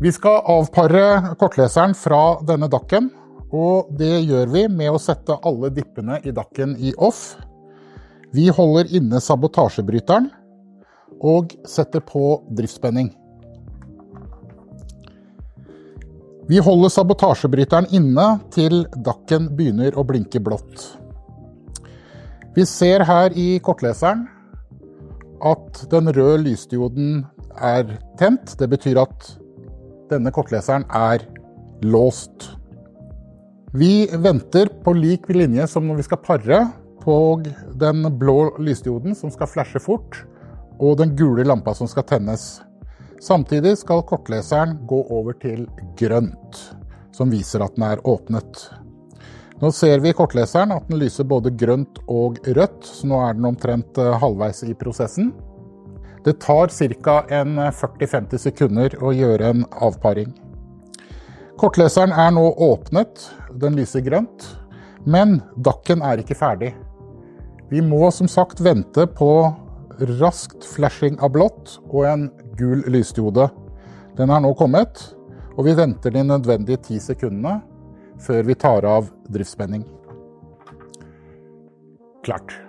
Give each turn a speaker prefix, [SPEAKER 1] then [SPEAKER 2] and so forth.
[SPEAKER 1] Vi skal avpare kortleseren fra denne dakken, og det gjør vi med å sette alle dippene i dakken i off. Vi holder inne sabotasjebryteren og setter på driftsspenning. Vi holder sabotasjebryteren inne til dakken begynner å blinke blått. Vi ser her i kortleseren at den røde lysdioden er tent. Det betyr at denne kortleseren er låst. Vi venter på lik linje som når vi skal pare på den blå lysdioden som skal flashe fort, og den gule lampa som skal tennes. Samtidig skal kortleseren gå over til grønt, som viser at den er åpnet. Nå ser vi i kortleseren at den lyser både grønt og rødt, så nå er den omtrent eh, halvveis i prosessen. Det tar ca. 40-50 sekunder å gjøre en avparing. Kortleseren er nå åpnet, den lyser grønt, men dakken er ikke ferdig. Vi må som sagt vente på raskt flashing av blått og en gul lysdiode. Den er nå kommet, og vi venter de nødvendige ti sekundene før vi tar av driftsspenning. Klart.